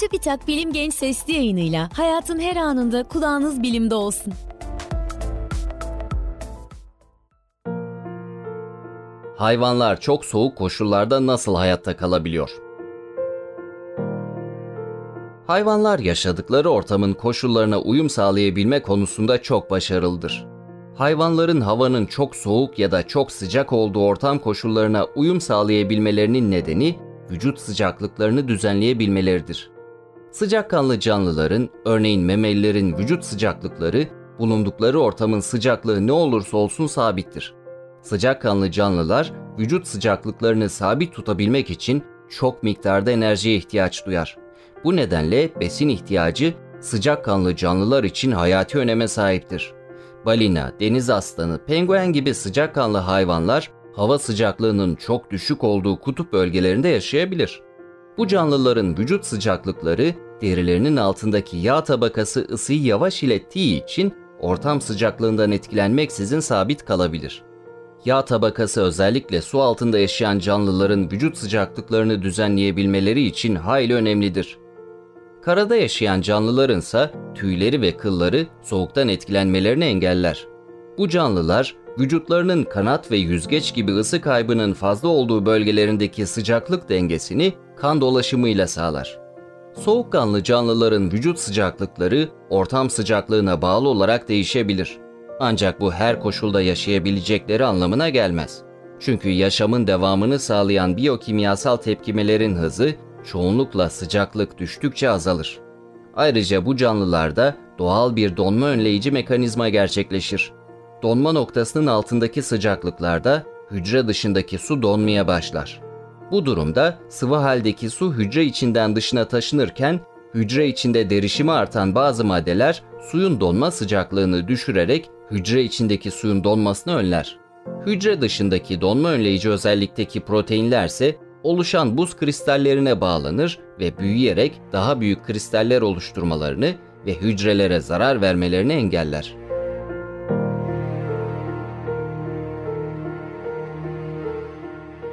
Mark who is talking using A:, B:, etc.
A: TÜBİTAK Bilim Genç Sesli yayınıyla hayatın her anında kulağınız bilimde olsun.
B: Hayvanlar çok soğuk koşullarda nasıl hayatta kalabiliyor? Hayvanlar yaşadıkları ortamın koşullarına uyum sağlayabilme konusunda çok başarılıdır. Hayvanların havanın çok soğuk ya da çok sıcak olduğu ortam koşullarına uyum sağlayabilmelerinin nedeni vücut sıcaklıklarını düzenleyebilmeleridir. Sıcakkanlı canlıların, örneğin memelilerin vücut sıcaklıkları bulundukları ortamın sıcaklığı ne olursa olsun sabittir. Sıcakkanlı canlılar vücut sıcaklıklarını sabit tutabilmek için çok miktarda enerjiye ihtiyaç duyar. Bu nedenle besin ihtiyacı sıcakkanlı canlılar için hayati öneme sahiptir. Balina, deniz aslanı, penguen gibi sıcakkanlı hayvanlar hava sıcaklığının çok düşük olduğu kutup bölgelerinde yaşayabilir. Bu canlıların vücut sıcaklıkları derilerinin altındaki yağ tabakası ısıyı yavaş ilettiği için ortam sıcaklığından etkilenmeksizin sabit kalabilir. Yağ tabakası özellikle su altında yaşayan canlıların vücut sıcaklıklarını düzenleyebilmeleri için hayli önemlidir. Karada yaşayan canlıların ise tüyleri ve kılları soğuktan etkilenmelerini engeller. Bu canlılar vücutlarının kanat ve yüzgeç gibi ısı kaybının fazla olduğu bölgelerindeki sıcaklık dengesini kan dolaşımıyla sağlar. Soğukkanlı canlıların vücut sıcaklıkları ortam sıcaklığına bağlı olarak değişebilir. Ancak bu her koşulda yaşayabilecekleri anlamına gelmez. Çünkü yaşamın devamını sağlayan biyokimyasal tepkimelerin hızı çoğunlukla sıcaklık düştükçe azalır. Ayrıca bu canlılarda doğal bir donma önleyici mekanizma gerçekleşir. Donma noktasının altındaki sıcaklıklarda hücre dışındaki su donmaya başlar. Bu durumda sıvı haldeki su hücre içinden dışına taşınırken hücre içinde derişimi artan bazı maddeler suyun donma sıcaklığını düşürerek hücre içindeki suyun donmasını önler. Hücre dışındaki donma önleyici özellikteki proteinler ise oluşan buz kristallerine bağlanır ve büyüyerek daha büyük kristaller oluşturmalarını ve hücrelere zarar vermelerini engeller.